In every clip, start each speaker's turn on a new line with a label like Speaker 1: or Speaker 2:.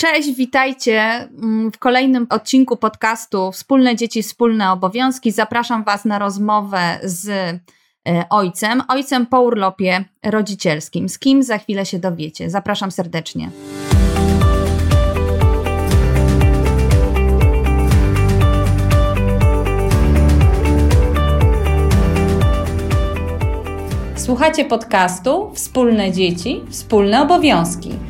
Speaker 1: Cześć, witajcie mm, w kolejnym odcinku podcastu Wspólne dzieci, wspólne obowiązki. Zapraszam Was na rozmowę z e, ojcem, ojcem po urlopie rodzicielskim. Z kim za chwilę się dowiecie. Zapraszam serdecznie. Słuchacie podcastu Wspólne dzieci, wspólne obowiązki.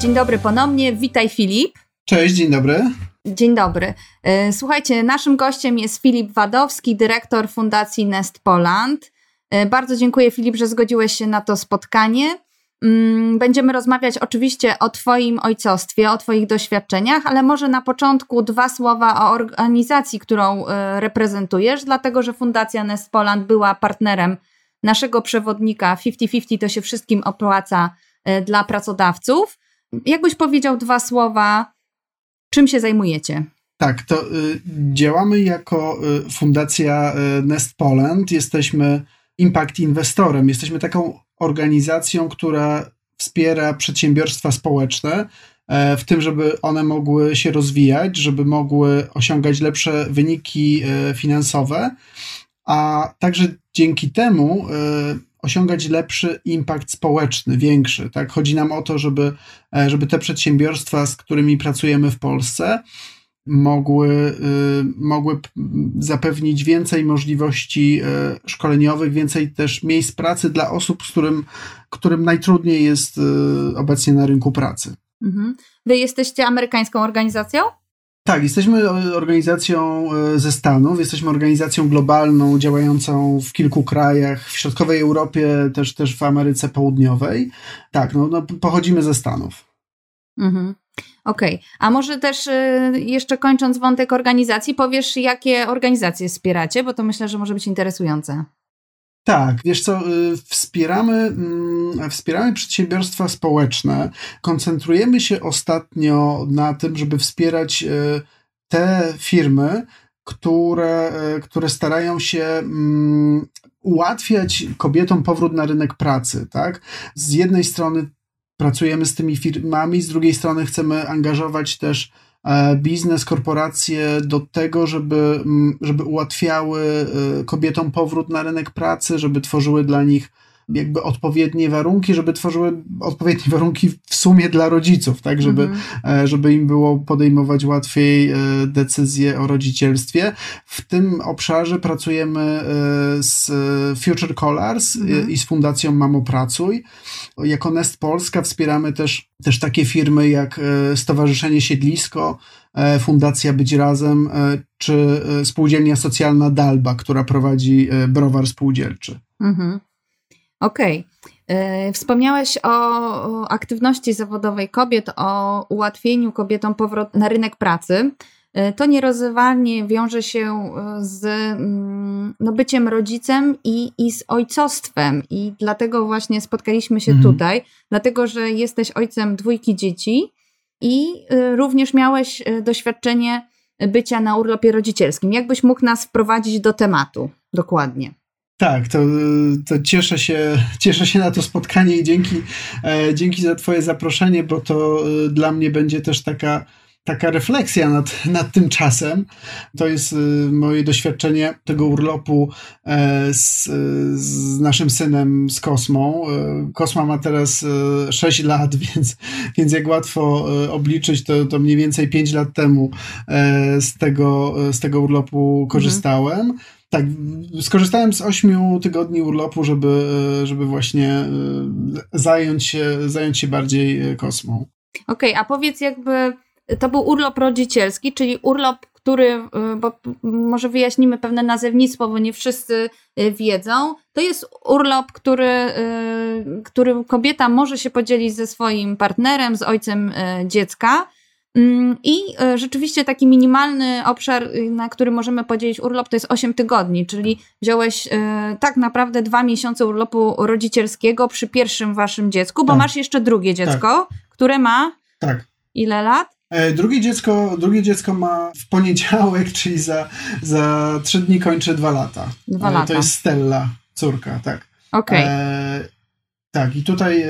Speaker 1: Dzień dobry ponownie, witaj Filip.
Speaker 2: Cześć, dzień dobry.
Speaker 1: Dzień dobry. E, słuchajcie, naszym gościem jest Filip Wadowski, dyrektor Fundacji Nest Poland. E, bardzo dziękuję Filip, że zgodziłeś się na to spotkanie. Mm, będziemy rozmawiać oczywiście o Twoim ojcostwie, o Twoich doświadczeniach, ale może na początku dwa słowa o organizacji, którą e, reprezentujesz, dlatego że Fundacja Nest Poland była partnerem naszego przewodnika 50-50 to się wszystkim opłaca dla pracodawców. Jakbyś powiedział dwa słowa, czym się zajmujecie?
Speaker 2: Tak, to y, działamy jako y, Fundacja y, Nest Poland. Jesteśmy impact inwestorem. Jesteśmy taką organizacją, która wspiera przedsiębiorstwa społeczne e, w tym, żeby one mogły się rozwijać, żeby mogły osiągać lepsze wyniki e, finansowe, a także dzięki temu e, osiągać lepszy impact społeczny, większy. Tak? Chodzi nam o to, żeby, e, żeby te przedsiębiorstwa, z którymi pracujemy w Polsce, mogły, y, mogły zapewnić więcej możliwości e, szkoleniowych, więcej też miejsc pracy dla osób, z którym, którym najtrudniej jest y, obecnie na rynku pracy.
Speaker 1: Mhm. Wy jesteście amerykańską organizacją?
Speaker 2: Tak, jesteśmy organizacją e, ze Stanów, jesteśmy organizacją globalną działającą w kilku krajach, w środkowej Europie, też, też w Ameryce Południowej. Tak, no, no pochodzimy ze Stanów.
Speaker 1: Mhm. Okej, okay. a może też e, jeszcze kończąc wątek organizacji, powiesz, jakie organizacje wspieracie, bo to myślę, że może być interesujące.
Speaker 2: Tak, wiesz co, y, wspieramy, mm, wspieramy przedsiębiorstwa społeczne. Koncentrujemy się ostatnio na tym, żeby wspierać y, te firmy, które, y, które starają się mm, ułatwiać kobietom powrót na rynek pracy. Tak? Z jednej strony pracujemy z tymi firmami, z drugiej strony chcemy angażować też biznes, korporacje do tego, żeby, mm, żeby ułatwiały e, kobietom powrót na rynek pracy, żeby tworzyły dla nich jakby odpowiednie warunki, żeby tworzyły odpowiednie warunki w sumie dla rodziców, tak, żeby, mhm. żeby im było podejmować łatwiej decyzje o rodzicielstwie. W tym obszarze pracujemy z Future Colors mhm. i z Fundacją Mamo Pracuj. Jako Nest Polska wspieramy też, też takie firmy jak Stowarzyszenie Siedlisko, Fundacja Być Razem, czy Spółdzielnia Socjalna Dalba, która prowadzi browar spółdzielczy. Mhm.
Speaker 1: Okej. Okay. E, wspomniałeś o aktywności zawodowej kobiet, o ułatwieniu kobietom powrotu na rynek pracy. E, to nierozerwalnie wiąże się e, z mm, no, byciem rodzicem i, i z ojcostwem. I dlatego właśnie spotkaliśmy się mhm. tutaj, dlatego że jesteś ojcem dwójki dzieci i również miałeś doświadczenie bycia na urlopie rodzicielskim. Jakbyś mógł nas wprowadzić do tematu dokładnie?
Speaker 2: Tak, to, to cieszę, się, cieszę się na to spotkanie i dzięki, e, dzięki za Twoje zaproszenie, bo to e, dla mnie będzie też taka, taka refleksja nad, nad tym czasem. To jest e, moje doświadczenie tego urlopu e, z, z naszym synem, z Kosmą. E, Kosma ma teraz e, 6 lat, więc, więc jak łatwo obliczyć, to, to mniej więcej 5 lat temu z, tego, z tego urlopu korzystałem. Mhm. Tak, skorzystałem z ośmiu tygodni urlopu, żeby, żeby właśnie e, zająć się, zająć się bardziej e, kosmą.
Speaker 1: Okej, okay, a powiedz jakby, to był urlop rodzicielski, czyli urlop, który, bo może wyjaśnimy pewne nazewnictwo, bo nie wszyscy wiedzą, to jest urlop, który, który kobieta może się podzielić ze swoim partnerem, z ojcem dziecka. Mm, I rzeczywiście taki minimalny obszar, y, na który możemy podzielić urlop, to jest 8 tygodni, czyli wziąłeś tak naprawdę dwa miesiące urlopu rodzicielskiego przy pierwszym waszym dziecku, bo tak. masz jeszcze drugie dziecko, tak. które ma
Speaker 2: tak.
Speaker 1: ile lat?
Speaker 2: E, drugie dziecko, drugie dziecko ma w poniedziałek, czyli za, za trzy dni kończy dwa lata.
Speaker 1: Dwa lata.
Speaker 2: To jest Stella, córka, tak.
Speaker 1: Okej. Okay.
Speaker 2: tak, i tutaj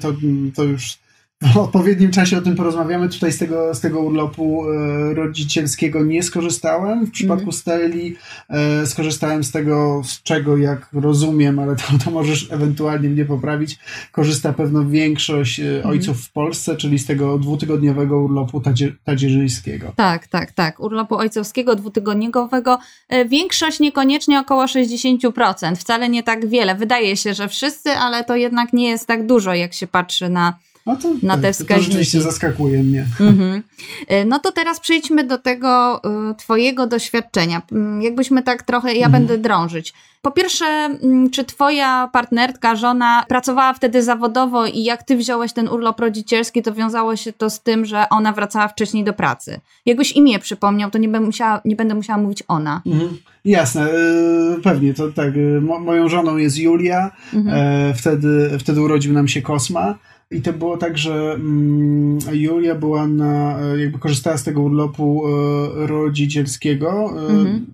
Speaker 2: to, to już w odpowiednim czasie o tym porozmawiamy. Tutaj z tego, z tego urlopu e, rodzicielskiego nie skorzystałem. W przypadku mm. Steli e, skorzystałem z tego, z czego jak rozumiem, ale to, to możesz ewentualnie mnie poprawić. Korzysta pewno większość e, mm. ojców w Polsce, czyli z tego dwutygodniowego urlopu tadzie, tadzierzyjskiego.
Speaker 1: Tak, tak, tak. Urlopu ojcowskiego dwutygodniowego. E, większość niekoniecznie około 60%. Wcale nie tak wiele. Wydaje się, że wszyscy, ale to jednak nie jest tak dużo, jak się patrzy na
Speaker 2: no to, na te wskaźniki. To rzeczywiście zaskakuje mnie.
Speaker 1: Mhm. E, no to teraz przejdźmy do tego y, twojego doświadczenia. Mm, jakbyśmy tak trochę, ja mhm. będę drążyć. Po pierwsze, mm, czy twoja partnerka, żona pracowała wtedy zawodowo i jak ty wziąłeś ten urlop rodzicielski, to wiązało się to z tym, że ona wracała wcześniej do pracy. Jakbyś imię przypomniał, to nie będę musiała, nie będę musiała mówić ona. Mhm.
Speaker 2: Jasne, yy, pewnie, to tak. Moją żoną jest Julia, mhm. wtedy, wtedy urodził nam się Kosma. I to było tak, że mm, Julia była na, jakby korzystała z tego urlopu e, rodzicielskiego, e, mhm.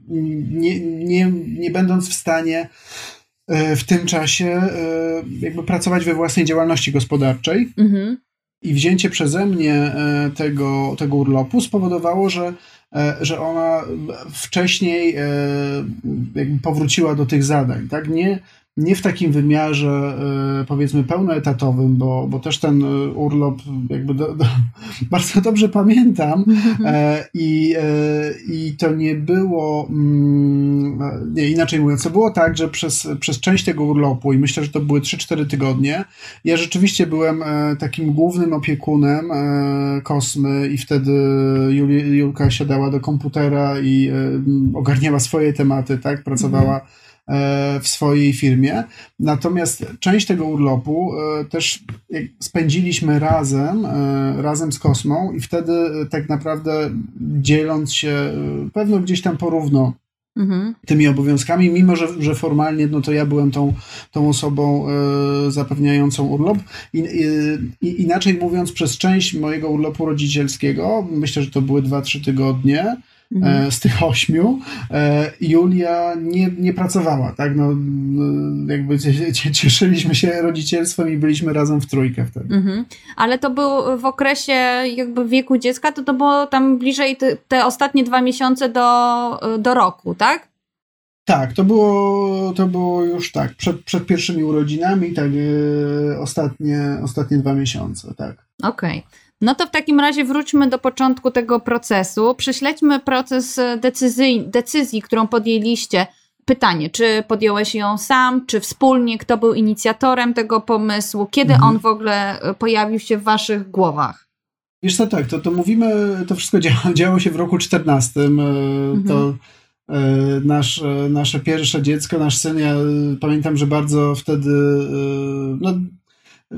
Speaker 2: nie, nie, nie będąc w stanie e, w tym czasie jakby pracować we własnej działalności gospodarczej. Mhm. I wzięcie przeze mnie tego, tego urlopu spowodowało, że, że ona wcześniej jakby powróciła do tych zadań. Tak? Nie, nie w takim wymiarze e, powiedzmy pełnoetatowym, bo, bo też ten e, urlop jakby do, do, bardzo dobrze pamiętam e, i, i to nie było mm, nie, inaczej mówiąc, to było tak, że przez, przez część tego urlopu i myślę, że to były 3-4 tygodnie, ja rzeczywiście byłem takim głównym opiekunem Kosmy i wtedy Juli, Julka siadała do komputera i ogarniała swoje tematy, tak, pracowała mhm w swojej firmie. Natomiast część tego urlopu e, też spędziliśmy razem, e, razem z Kosmą i wtedy tak naprawdę dzieląc się pewno gdzieś tam porówno Mhm. tymi obowiązkami, mimo że, że formalnie no to ja byłem tą, tą osobą e, zapewniającą urlop. I, i, inaczej mówiąc, przez część mojego urlopu rodzicielskiego, myślę, że to były 2-3 tygodnie, Mhm. E, z tych ośmiu e, Julia nie, nie pracowała, tak? No, no jakby cieszyliśmy się rodzicielstwem i byliśmy razem w trójkę wtedy. Mhm.
Speaker 1: Ale to był w okresie jakby wieku dziecka, to to było tam bliżej te, te ostatnie dwa miesiące do, do roku, tak?
Speaker 2: Tak, to było, to było już tak, przed, przed pierwszymi urodzinami, tak, e, ostatnie, ostatnie dwa miesiące, tak.
Speaker 1: Okej. Okay. No to w takim razie wróćmy do początku tego procesu. Prześledźmy proces decyzji, decyzji, którą podjęliście. Pytanie, czy podjąłeś ją sam, czy wspólnie, kto był inicjatorem tego pomysłu, kiedy mhm. on w ogóle e, pojawił się w waszych głowach?
Speaker 2: Wiesz co, tak, to, to mówimy, to wszystko działo, działo się w roku 14. E, mhm. To e, nasz, nasze pierwsze dziecko, nasz syn, ja pamiętam, że bardzo wtedy no,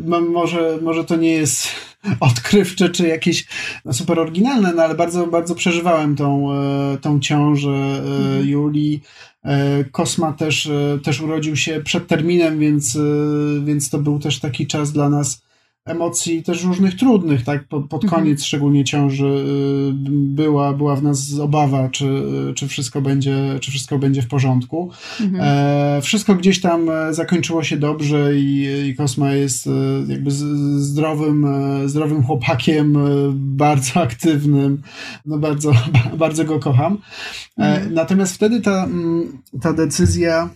Speaker 2: może, może to nie jest odkrywcze czy jakieś super oryginalne, no ale bardzo, bardzo przeżywałem tą, e, tą ciążę e, mhm. Julii. E, Kosma też, też urodził się przed terminem, więc, więc to był też taki czas dla nas emocji też różnych trudnych, tak? Pod, pod mhm. koniec szczególnie ciąży y, była, była w nas obawa, czy, czy, wszystko, będzie, czy wszystko będzie w porządku. Mhm. E, wszystko gdzieś tam e, zakończyło się dobrze i, i Kosma jest e, jakby zdrowym, e, zdrowym chłopakiem, bardzo aktywnym, no bardzo, bardzo go kocham. Mhm. Natomiast wtedy ta, mm, ta decyzja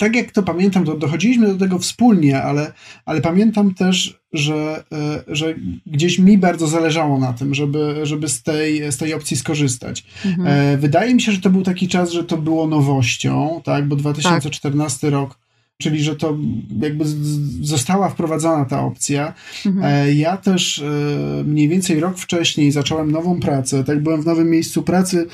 Speaker 2: tak jak to pamiętam, to dochodziliśmy do tego wspólnie, ale, ale pamiętam też, że, e, że gdzieś mi bardzo zależało na tym, żeby, żeby z, tej, z tej opcji skorzystać. Mhm. E, wydaje mi się, że to był taki czas, że to było nowością, tak? Bo 2014 tak. rok czyli że to jakby została wprowadzona ta opcja. Mhm. Ja też mniej więcej rok wcześniej zacząłem nową pracę, tak byłem w nowym miejscu pracy,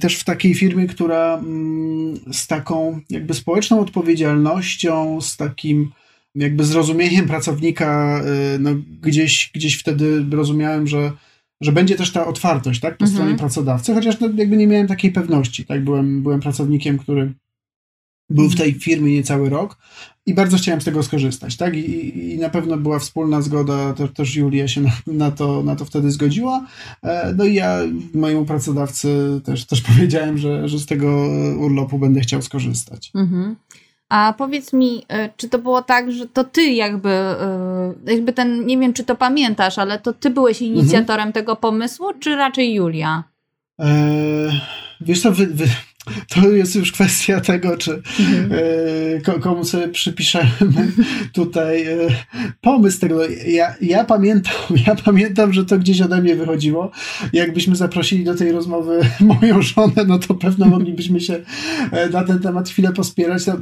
Speaker 2: też w takiej firmie, która mm, z taką jakby społeczną odpowiedzialnością, z takim jakby zrozumieniem pracownika, no gdzieś, gdzieś wtedy rozumiałem, że że będzie też ta otwartość, tak, po mhm. stronie pracodawcy, chociaż no, jakby nie miałem takiej pewności, tak, byłem, byłem pracownikiem, który był w tej firmie niecały rok i bardzo chciałem z tego skorzystać, tak? I, i na pewno była wspólna zgoda, też, też Julia się na, na, to, na to wtedy zgodziła. E, no i ja mojemu pracodawcy też, też powiedziałem, że, że z tego urlopu będę chciał skorzystać. Mhm.
Speaker 1: A powiedz mi, e, czy to było tak, że to ty jakby, e, jakby ten, nie wiem czy to pamiętasz, ale to ty byłeś inicjatorem mhm. tego pomysłu, czy raczej Julia?
Speaker 2: Eee, wiesz co, wy, wy, to jest już kwestia tego, czy mhm. e, komu sobie przypiszemy tutaj e, pomysł tego. Ja, ja, pamiętam, ja pamiętam, że to gdzieś ode mnie wychodziło. Jakbyśmy zaprosili do tej rozmowy moją żonę, no to pewno moglibyśmy się e, na ten temat chwilę pospierać. No,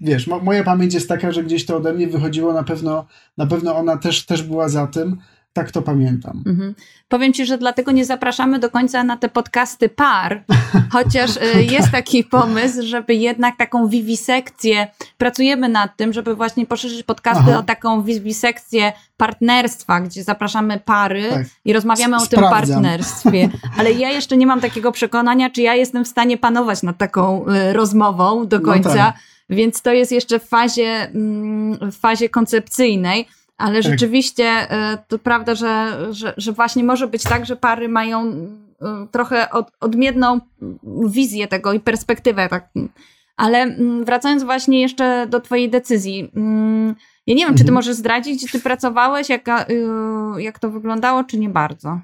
Speaker 2: wiesz, moja pamięć jest taka, że gdzieś to ode mnie wychodziło, na pewno, na pewno ona też, też była za tym. Tak to pamiętam. Mhm.
Speaker 1: Powiem ci, że dlatego nie zapraszamy do końca na te podcasty par, chociaż y, jest taki pomysł, żeby jednak taką wiwisekcję, pracujemy nad tym, żeby właśnie poszerzyć podcasty Aha. o taką wiwisekcję partnerstwa, gdzie zapraszamy pary tak. i rozmawiamy o tym partnerstwie. Ale ja jeszcze nie mam takiego przekonania, czy ja jestem w stanie panować nad taką y, rozmową do no końca, no tak. więc to jest jeszcze w fazie, mm, w fazie koncepcyjnej. Ale tak. rzeczywiście e, to prawda, że, że, że właśnie może być tak, że pary mają e, trochę od, odmienną wizję tego i perspektywę. Tak. Ale mm, wracając właśnie jeszcze do Twojej decyzji. Mm, ja nie wiem, czy Ty mhm. możesz zdradzić, gdzie Ty pracowałeś, jak, e, jak to wyglądało, czy nie bardzo?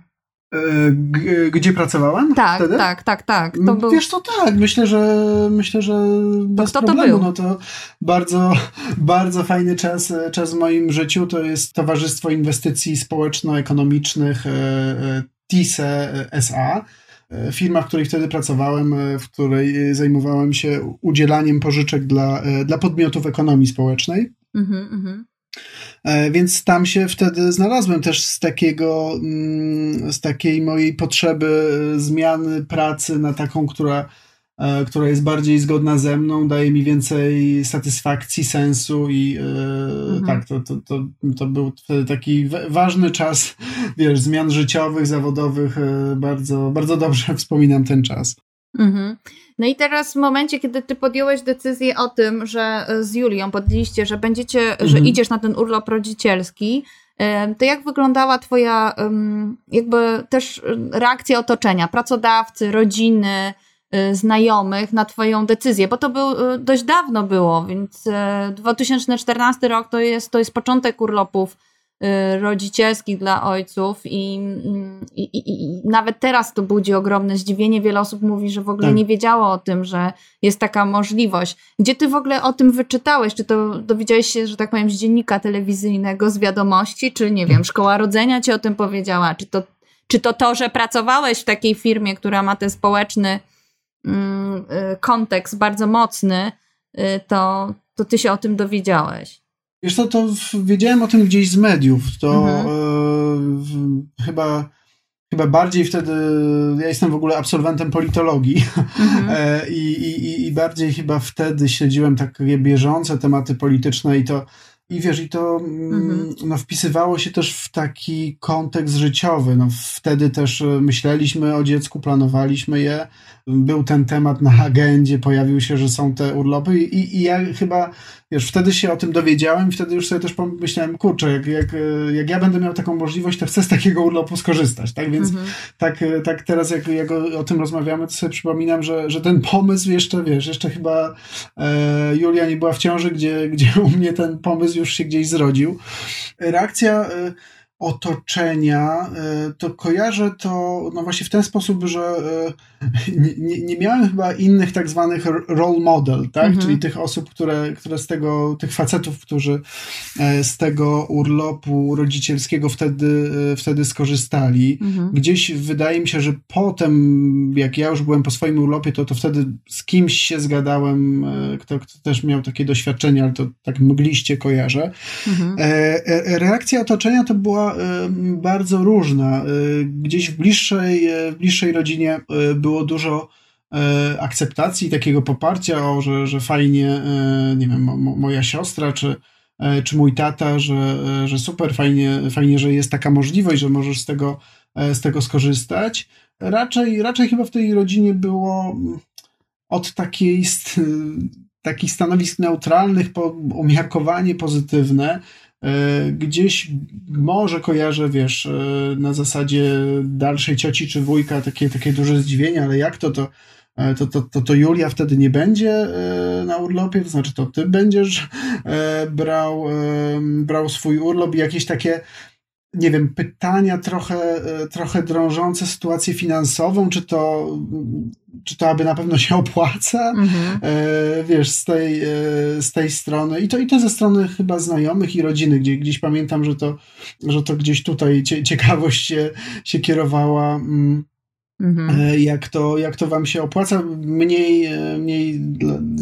Speaker 2: Gdzie pracowałem?
Speaker 1: Tak,
Speaker 2: wtedy?
Speaker 1: tak, tak, tak.
Speaker 2: To był... Wiesz, to tak, myślę, że myślę, że bez to problemu. To no to bardzo, bardzo fajny czas, czas w moim życiu. To jest Towarzystwo Inwestycji Społeczno-Ekonomicznych e, e, TISE SA. E, firma, w której wtedy pracowałem, w której zajmowałem się udzielaniem pożyczek dla, dla podmiotów ekonomii społecznej. Mhm, mhm. E, więc tam się wtedy znalazłem też z takiego, mm, z takiej mojej potrzeby zmiany pracy na taką, która, e, która jest bardziej zgodna ze mną, daje mi więcej satysfakcji, sensu i e, mhm. tak, to, to, to, to był wtedy taki ważny czas, wiesz, zmian życiowych, zawodowych. Bardzo, bardzo dobrze wspominam ten czas. Mhm.
Speaker 1: No i teraz w momencie, kiedy ty podjąłeś decyzję o tym, że e, z Julią podliście, że będziecie, mhm. że idziesz na ten urlop rodzicielski, e, to jak wyglądała twoja jakby też reakcja otoczenia, pracodawcy, rodziny, e, znajomych na twoją decyzję, bo to był, dość dawno było, więc 2014 rok to jest, to jest początek urlopów rodzicielskich dla ojców i, i, i, i, nawet teraz to budzi ogromne zdziwienie. Wiele osób mówi, że w ogóle tak. nie wiedziało o tym, że jest taka możliwość. Gdzie ty w ogóle o tym wyczytałeś? Czy to dowiedziałeś się, że tak powiem, z dziennika telewizyjnego, z wiadomości, czy nie wiem, szkoła rodzenia ci o tym powiedziała? Czy to czy to to, że pracowałeś w takiej firmie, która ma ten społeczny mm, y, kontekst bardzo mocny, y, to, to ty się o tym dowiedziałeś?
Speaker 2: Wiesz co, to wiedziałem o tym gdzieś z mediów. To mhm. e, chyba, chyba bardziej wtedy. Ja jestem w ogóle absolwentem politologii mhm. e, i, i, i bardziej chyba wtedy śledziłem takie bieżące tematy polityczne i to. I wiesz, i to mm, mhm. no, wpisywało się też w taki kontekst życiowy. No, wtedy też e, myśleliśmy o dziecku, planowaliśmy je. Był ten temat na agendzie, pojawił się, że są te urlopy, i, i ja chyba wiesz, wtedy się o tym dowiedziałem i wtedy już sobie też pomyślałem, kurczę, jak, jak, jak ja będę miał taką możliwość, to chcę z takiego urlopu skorzystać, tak? Więc mhm. tak, tak teraz jak, jak o, o, tym rozmawiamy, to sobie przypominam, że, że ten pomysł jeszcze, wiesz, jeszcze chyba e, Julia nie była w ciąży, gdzie, gdzie u mnie ten pomysł już się gdzieś zrodził. Reakcja... E, otoczenia, to kojarzę to no właśnie w ten sposób, że nie, nie miałem chyba innych tak zwanych role model, tak? Mhm. Czyli tych osób, które, które z tego, tych facetów, którzy z tego urlopu rodzicielskiego wtedy, wtedy skorzystali. Mhm. Gdzieś wydaje mi się, że potem, jak ja już byłem po swoim urlopie, to, to wtedy z kimś się zgadałem, kto, kto też miał takie doświadczenie, ale to tak mgliście kojarzę. Mhm. Reakcja otoczenia to była bardzo różna. Gdzieś w bliższej, w bliższej rodzinie było dużo akceptacji, takiego poparcia, o, że, że fajnie, nie wiem, moja siostra, czy, czy mój tata, że, że super, fajnie, fajnie, że jest taka możliwość, że możesz z tego, z tego skorzystać. Raczej, raczej chyba w tej rodzinie było od takiej, takich stanowisk neutralnych po umiarkowanie pozytywne, gdzieś może kojarzę, wiesz, e, na zasadzie dalszej cioci czy wujka takie, takie duże zdziwienie, ale jak to, to, e, to, to, to, to Julia wtedy nie będzie na urlopie, to znaczy to ty będziesz brał, brał swój urlop i jakieś takie nie wiem, pytania trochę, trochę drążące sytuację finansową, czy to, czy to aby na pewno się opłaca, mhm. e, wiesz, z tej, e, z tej strony. I to, I to ze strony chyba znajomych i rodziny, gdzie gdzieś pamiętam, że to, że to gdzieś tutaj ciekawość się, się kierowała. Mhm. E, jak, to, jak to wam się opłaca? Mniej, e, mniej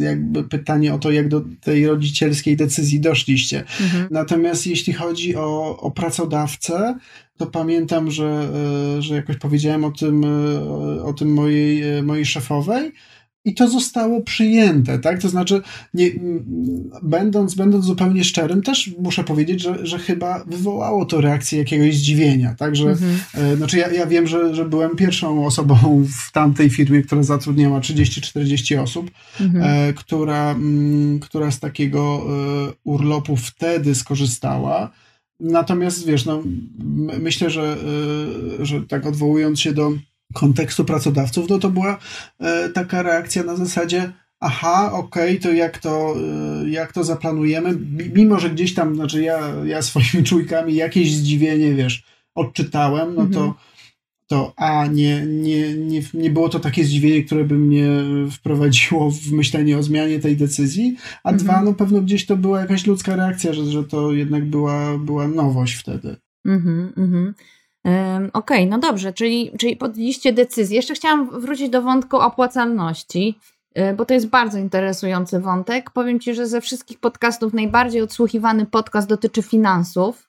Speaker 2: jakby pytanie o to, jak do tej rodzicielskiej decyzji doszliście. Mhm. Natomiast jeśli chodzi o, o pracodawcę, to pamiętam, że, e, że jakoś powiedziałem o tym, o tym mojej, mojej szefowej i to zostało przyjęte, tak? To znaczy, nie, będąc, będąc zupełnie szczerym, też muszę powiedzieć, że, że chyba wywołało to reakcję jakiegoś zdziwienia, tak? Że, mhm. e, znaczy ja, ja wiem, że, że byłem pierwszą osobą w tamtej firmie, która zatrudniała 30-40 osób, mhm. e, która, m, mm, która z takiego e, urlopu wtedy skorzystała. Natomiast wiesz, no, myślę, że, e, że tak odwołując się do kontekstu pracodawców, no to była e, taka reakcja na zasadzie aha, okej, okay, to jak to, e, jak to zaplanujemy, mimo że gdzieś tam, znaczy ja, ja swoimi czujkami jakieś zdziwienie, wiesz, odczytałem, no to, mhm. to a, nie, nie, nie, nie było to takie zdziwienie, które by mnie wprowadziło w myślenie o zmianie tej decyzji, a mhm. dwa, no pewno gdzieś to była jakaś ludzka reakcja, że, że to jednak była, była nowość wtedy. Mhm,
Speaker 1: mhm. Okej, okay, no dobrze, czyli, czyli podjęliście decyzję. Jeszcze chciałam wrócić do wątku opłacalności, y, bo to jest bardzo interesujący wątek. Powiem Ci, że ze wszystkich podcastów najbardziej odsłuchiwany podcast dotyczy finansów.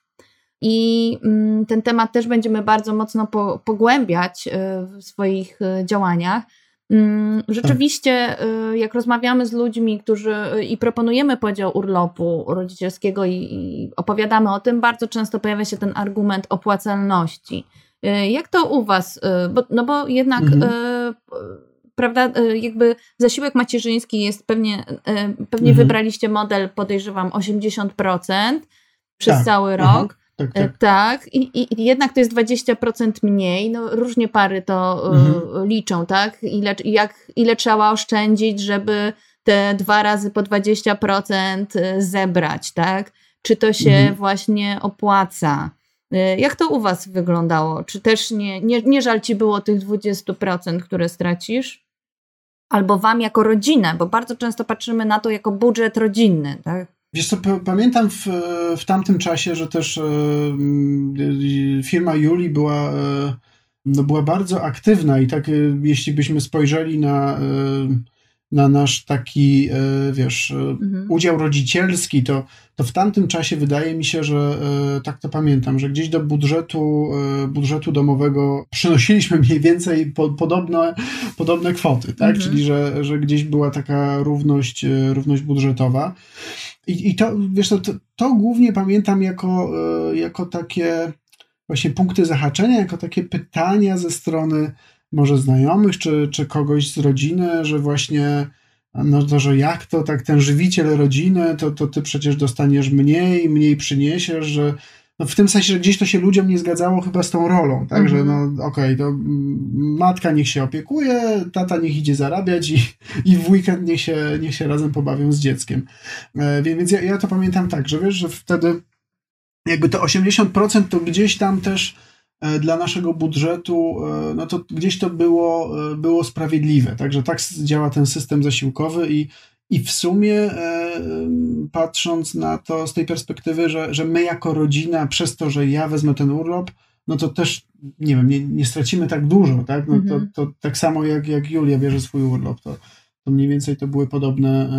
Speaker 1: I mm, ten temat też będziemy bardzo mocno pogłębiać y, w swoich y, działaniach. Mm, rzeczywiście, y, jak rozmawiamy z ludźmi, którzy y, i proponujemy podział urlopu rodzicielskiego i, i, opowiadamy o tym, bardzo często pojawia się ten argument opłacalności. Y, jak to u Was? Bo, no bo jednak, mhm. prawda, jakby zasiłek macierzyński jest pewnie, pewnie mhm. wybraliście model, podejrzewam, 80% przez tak. cały rok. Mhm. Tak, tak. tak. I, I, jednak to jest 20% mniej. No, różnie pary to e, mhm. liczą, tak? Ile, jak, ile trzeba oszczędzić, żeby te dwa razy po 20% e, zebrać, tak? Czy to się mhm. właśnie opłaca? Jak to u Was wyglądało? Czy też nie, nie, nie żal Ci było tych 20%, które stracisz? Albo Wam jako rodzinę, bo bardzo często patrzymy na to jako budżet rodzinny, tak?
Speaker 2: Wiesz co, pamiętam w, w tamtym czasie, że też e, firma Juli była, e, no była bardzo aktywna i tak e, jeśli byśmy spojrzeli na, na nasz taki, wiesz, mhm. udział rodzicielski, to, to w tamtym czasie wydaje mi się, że tak to pamiętam, że gdzieś do budżetu, budżetu domowego przynosiliśmy mniej więcej po, podobne, podobne kwoty, tak? Mhm. Czyli, że, że gdzieś była taka równość, równość budżetowa. I, i to, wiesz, to, to, głównie pamiętam jako, e, jako takie właśnie punkty zahaczenia, jako takie pytania ze strony może znajomych, czy, czy kogoś z rodziny, że właśnie no to, że jak to, tak ten żywiciel rodziny, to, to ty przecież dostaniesz mniej, mniej przyniesiesz, że no w tym sensie, że gdzieś to się ludziom nie zgadzało chyba z tą rolą, tak, że mhm. no okej, okay, to matka niech się opiekuje, tata niech idzie zarabiać i, i w weekend niech się, niech się razem pobawią z dzieckiem. E, więc ja, ja to pamiętam tak, że wiesz, że wtedy jakby to 80% to gdzieś tam też dla naszego budżetu, no to gdzieś to było, było sprawiedliwe. Także tak działa ten system zasiłkowy i, i w sumie e, patrząc na to z tej perspektywy, że, że my jako rodzina, przez to, że ja wezmę ten urlop, no to też, nie wiem, nie, nie stracimy tak dużo, tak? No to, mhm. to tak samo jak, jak Julia bierze swój urlop, to, to mniej więcej to były podobne,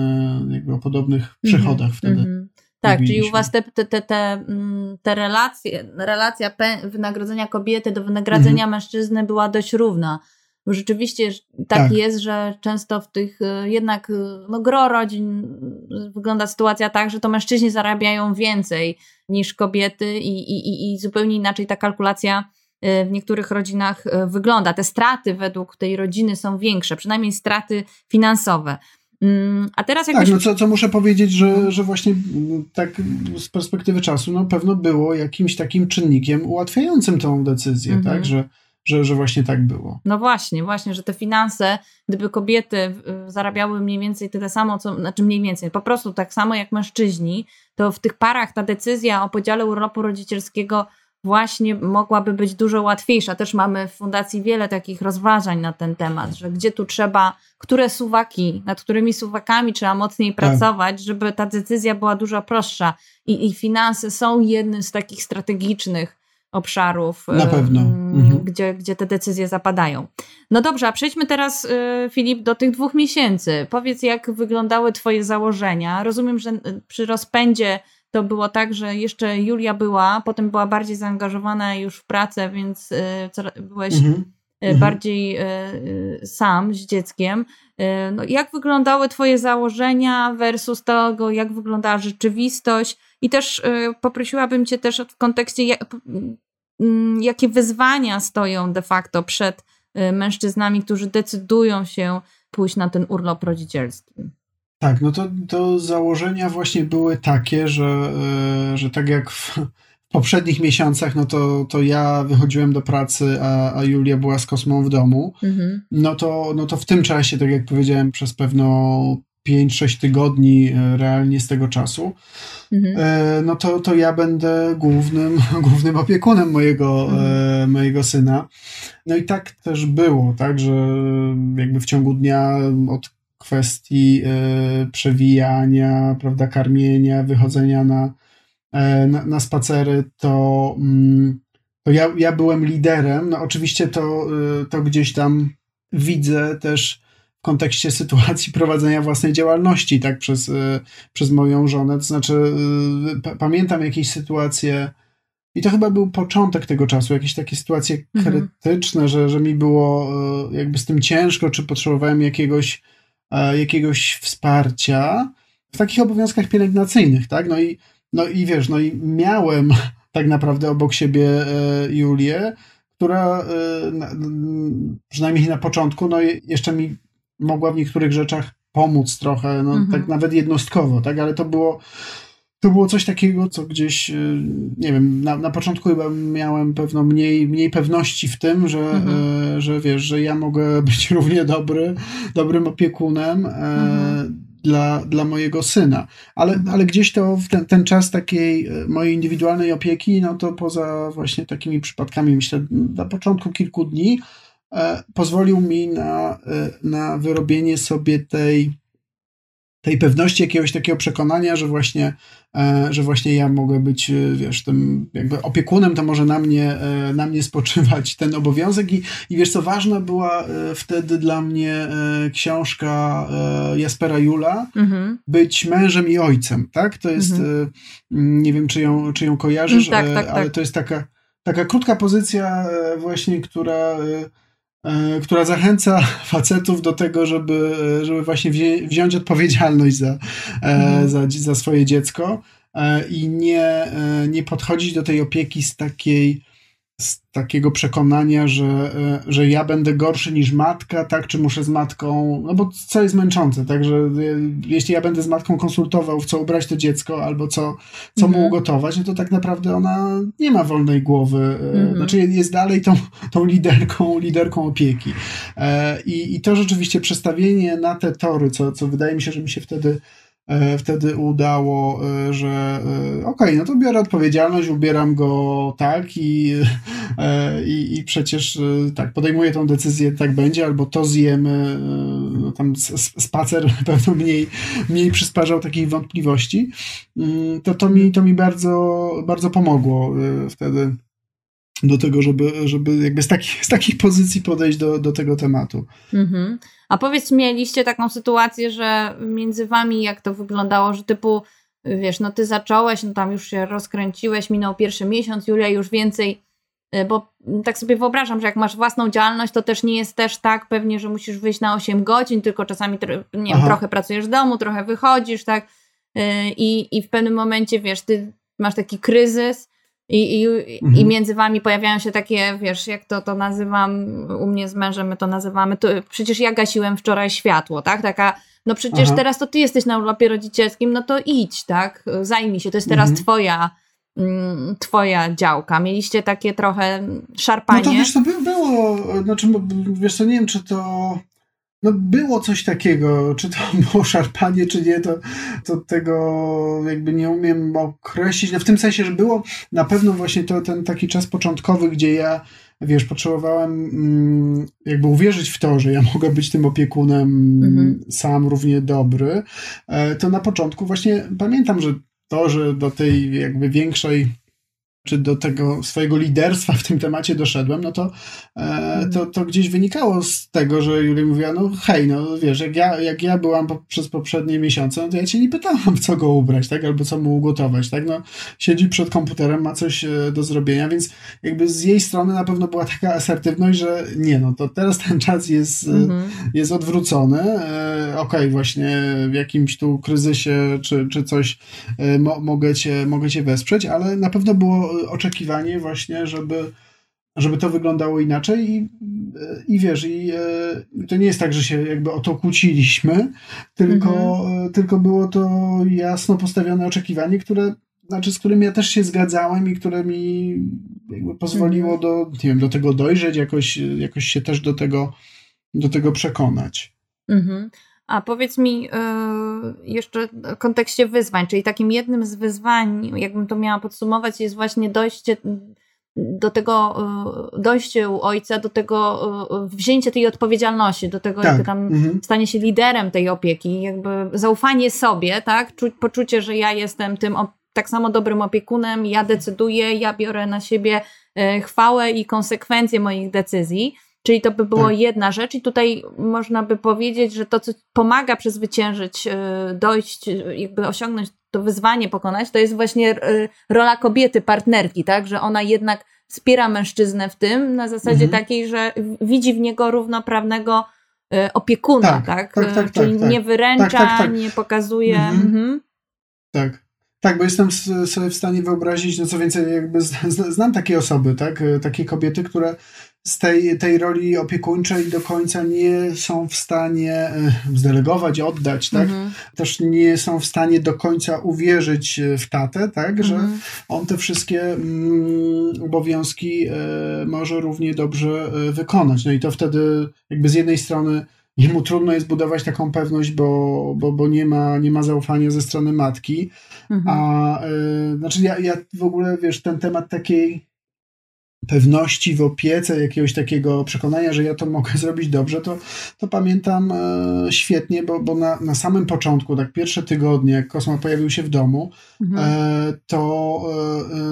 Speaker 2: e, jakby o podobnych mhm. przychodach wtedy. Mhm.
Speaker 1: Tak, czyli u was te, te, te, te, mm, te relacje, relacja wynagrodzenia kobiety do wynagrodzenia mężczyzny była dość równa. Bo rzeczywiście tak, tak, jest, że często w tych y, jednak y, no, gro rodzin y, wygląda sytuacja tak, że to mężczyźni zarabiają więcej niż kobiety i, i, i zupełnie inaczej ta kalkulacja w niektórych rodzinach wygląda. Te straty według tej rodziny są większe, przynajmniej straty finansowe. Mm, a teraz
Speaker 2: jakbyś... Tak, no co, co muszę powiedzieć, że, że właśnie mm, tak z perspektywy czasu no pewno było jakimś takim czynnikiem ułatwiającym tą decyzję, mhm. tak, że że, że właśnie tak było.
Speaker 1: No właśnie, właśnie, że te finanse, gdyby kobiety zarabiały mniej więcej tyle samo, co, znaczy mniej więcej, po prostu tak samo jak mężczyźni, to w tych parach ta decyzja o podziale urlopu rodzicielskiego właśnie mogłaby być dużo łatwiejsza. Też mamy w fundacji wiele takich rozważań na ten temat, że gdzie tu trzeba, które suwaki, nad którymi suwakami trzeba mocniej tak. pracować, żeby ta decyzja była dużo prostsza. I, I finanse są jednym z takich strategicznych obszarów,
Speaker 2: pewno.
Speaker 1: Mhm. Gdzie, gdzie te decyzje zapadają. No dobrze, a przejdźmy teraz, y, Filip, do tych dwóch miesięcy. Powiedz, jak wyglądały Twoje założenia. Rozumiem, że y, przy rozpędzie to było tak, że jeszcze Julia była, potem była bardziej zaangażowana już w pracę, więc byłeś mhm. mhm. bardziej sam z dzieckiem. No, jak wyglądały Twoje założenia versus tego, jak wyglądała rzeczywistość? I też y, poprosiłabym Cię też w kontekście, mm, jakie wyzwania stoją de facto przed y, mężczyznami, którzy decydują się pójść na ten urlop rodzicielski.
Speaker 2: Tak, no to, to założenia właśnie były takie, że, że tak jak w poprzednich miesiącach, no to, to ja wychodziłem do pracy, a, a Julia była z kosmą w domu, mhm. no, to, no to w tym czasie, tak jak powiedziałem, przez pewno 5-6 tygodni e, realnie z tego czasu, mhm. E, no to, to ja będę głównym, głównym opiekunem mojego, e, mhm. mojego syna. No i tak też było, tak, że jakby w ciągu dnia od kwestii przewijania, prawda, karmienia, wychodzenia na, na, na spacery, to, mm, to ja, ja byłem liderem. No oczywiście to, to gdzieś tam widzę też w kontekście sytuacji prowadzenia własnej działalności, tak, przez, y, przez moją żonę. To znaczy, y, pamiętam jakieś sytuacje, i to chyba był początek tego czasu, jakieś takie sytuacje mhm. krytyczne, że, że mi było y, jakby z tym ciężko, czy potrzebowałem jakiegoś, jakiegoś wsparcia w takich obowiązkach pielęgnacyjnych, tak? No i, no i wiesz, no i miałem tak naprawdę obok siebie Julię, która przynajmniej na początku, no jeszcze mi mogła w niektórych rzeczach pomóc trochę, no, mhm. tak nawet jednostkowo, tak, ale to było to było coś takiego, co gdzieś, y, nie wiem, na, na początku chyba miałem pewno mniej, mniej pewności w tym, że, mhm. E, że wiesz, że ja mogę być równie dobry, dobrym opiekunem e, mhm. Dla, dla mojego syna. Ale, ale gdzieś to w ten, ten czas takiej e, mojej indywidualnej opieki, no to poza właśnie takimi przypadkami, myślę, na początku kilku dni, E, pozwolił mi na, e, na wyrobienie sobie tej, tej pewności, jakiegoś takiego przekonania, że właśnie, e, że właśnie ja mogę być, wiesz, tym jakby opiekunem, to może na mnie, na mnie spoczywać ten obowiązek i, i wiesz co, ważna była wtedy dla mnie książka Jaspera Jula, mhm. być mężem i ojcem, tak? To jest, mhm. nie wiem, czy ją, czy ją kojarzysz, tak, tak, ale tak. to jest taka, taka krótka pozycja właśnie, która E, która zachęca facetów do tego, żeby, żeby właśnie wziąć odpowiedzialność za, mhm. za, za swoje dziecko e, i nie, nie podchodzić do tej opieki z takiej z takiego przekonania, że, e, że ja będę gorszy niż matka, tak, czy muszę z matką, no bo co jest męczące, tak, że e, jeśli ja będę z matką konsultował, w co ubrać to dziecko, albo co, co mhm. mu ugotować, no to tak naprawdę ona nie ma wolnej głowy, e, mhm. znaczy jest dalej tą, tą liderką, liderką opieki. I, I to rzeczywiście przestawienie na te tory, co, co wydaje mi się, że mi się wtedy wtedy udało, e, że okej, okay, no to biorę odpowiedzialność, ubieram go tak i, i, i przecież tak, podejmuję tą decyzję, tak będzie, albo to zjemy, no tam spacer pewno mniej, mniej przysparzał takich wątpliwości, mm, to, to, mi, to mi bardzo, bardzo pomogło wtedy do tego, żeby, żeby jakby z, takich, z takich pozycji podejść do, do tego tematu. Mhm.
Speaker 1: A powiedz, mieliście taką sytuację, że między wami jak to wyglądało, że typu, wiesz, no ty zacząłeś, no tam już się rozkręciłeś, minął pierwszy miesiąc, Julia już więcej, y, bo tak sobie wyobrażam, że jak masz własną działalność, to też nie jest też tak pewnie, że musisz wyjść na 8 godzin, tylko czasami nie wiem, trochę pracujesz w domu, trochę wychodzisz, tak? Y, I, I w pewnym momencie, wiesz, ty masz taki kryzys, i, i, mhm. I między wami pojawiają się takie, wiesz, jak to, to nazywam, u mnie z mężem my to nazywamy, to, przecież ja gasiłem wczoraj światło, tak? Taka, no przecież Aha. teraz to ty jesteś na urlopie rodzicielskim, no to idź, tak? Zajmij się, to jest teraz mhm. twoja mm, twoja działka. Mieliście takie trochę szarpanie?
Speaker 2: No to wiesz, to by było, znaczy, wiesz co, nie wiem, czy to no było coś takiego, czy to było szarpanie, czy nie, to, to tego jakby nie umiem określić. No w tym sensie, że było na pewno właśnie to ten taki czas początkowy, gdzie ja, wiesz, potrzebowałem mm, jakby uwierzyć w to, że ja mogę być tym opiekunem mhm. sam równie dobry. E, to na początku właśnie pamiętam, że to, że do tej jakby większej czy do tego swojego liderstwa w tym temacie doszedłem, no to, e, to, to gdzieś wynikało z tego, że Julia mówiła, no hej, no wiesz, jak ja, jak ja byłam po, przez poprzednie miesiące, no to ja cię nie pytałam, co go ubrać, tak, albo co mu ugotować, tak, no siedzi przed komputerem, ma coś e, do zrobienia, więc jakby z jej strony na pewno była taka asertywność, że nie, no to teraz ten czas jest, e, mhm. jest odwrócony, e, okej, okay, właśnie w jakimś tu kryzysie, czy, czy coś e, mo, mogę, cię, mogę cię wesprzeć, ale na pewno było oczekiwanie właśnie, żeby, żeby to wyglądało inaczej i, i wiesz, i e, to nie jest tak, że się jakby o to kłóciliśmy, tylko, mhm. E, tylko było to jasno postawione oczekiwanie, które znaczy, z którym ja też się zgadzałem i które mi jakby pozwoliło mhm. do, nie wiem, do tego dojrzeć, jakoś, jakoś się też do tego, do tego przekonać. Mhm.
Speaker 1: A powiedz mi yy, jeszcze w kontekście wyzwań, czyli takim jednym z wyzwań, jakbym to miała podsumować, jest właśnie dojście do tego, yy, dojście u ojca do tego, yy, wzięcie tej odpowiedzialności, do tego, tak. jakby tam mhm. stanie się liderem tej opieki, jakby zaufanie sobie, tak? Czuć, poczucie, że ja jestem tym tak samo dobrym opiekunem, ja decyduję, ja biorę na siebie chwałę i konsekwencje moich decyzji. Czyli to by było tak. jedna rzecz, i tutaj można by powiedzieć, że to, co pomaga przezwyciężyć, e, dojść, e, jakby osiągnąć to wyzwanie, pokonać, to jest właśnie e, rola kobiety, partnerki, tak? Że ona jednak wspiera mężczyznę w tym na zasadzie mhm. takiej, że widzi w niego równoprawnego opiekuna, tak? tak? tak, tak Czyli tak, nie tak. wyręcza, nie pokazuje. Mhm. Mhm.
Speaker 2: Tak. Tak, bo jestem sobie w stanie wyobrazić, no co więcej, jakby znam takie osoby, tak? Takie kobiety, które z tej, tej roli opiekuńczej do końca nie są w stanie e, zdelegować, oddać, tak? Mhm. Też nie są w stanie do końca uwierzyć e, w tatę, tak? Mhm. Że on te wszystkie mm, obowiązki e, może równie dobrze e, wykonać. No i to wtedy jakby z jednej strony jemu trudno jest budować taką pewność, bo, bo, bo nie, ma, nie ma zaufania ze strony matki. Mhm. A e, znaczy ja, ja w ogóle, wiesz, ten temat takiej pewności w opiece, jakiegoś takiego przekonania, że ja to mogę zrobić dobrze, to, to pamiętam e, świetnie, bo, bo na, na samym początku, tak pierwsze tygodnie, jak Kosma pojawił się w domu, mhm. e, to,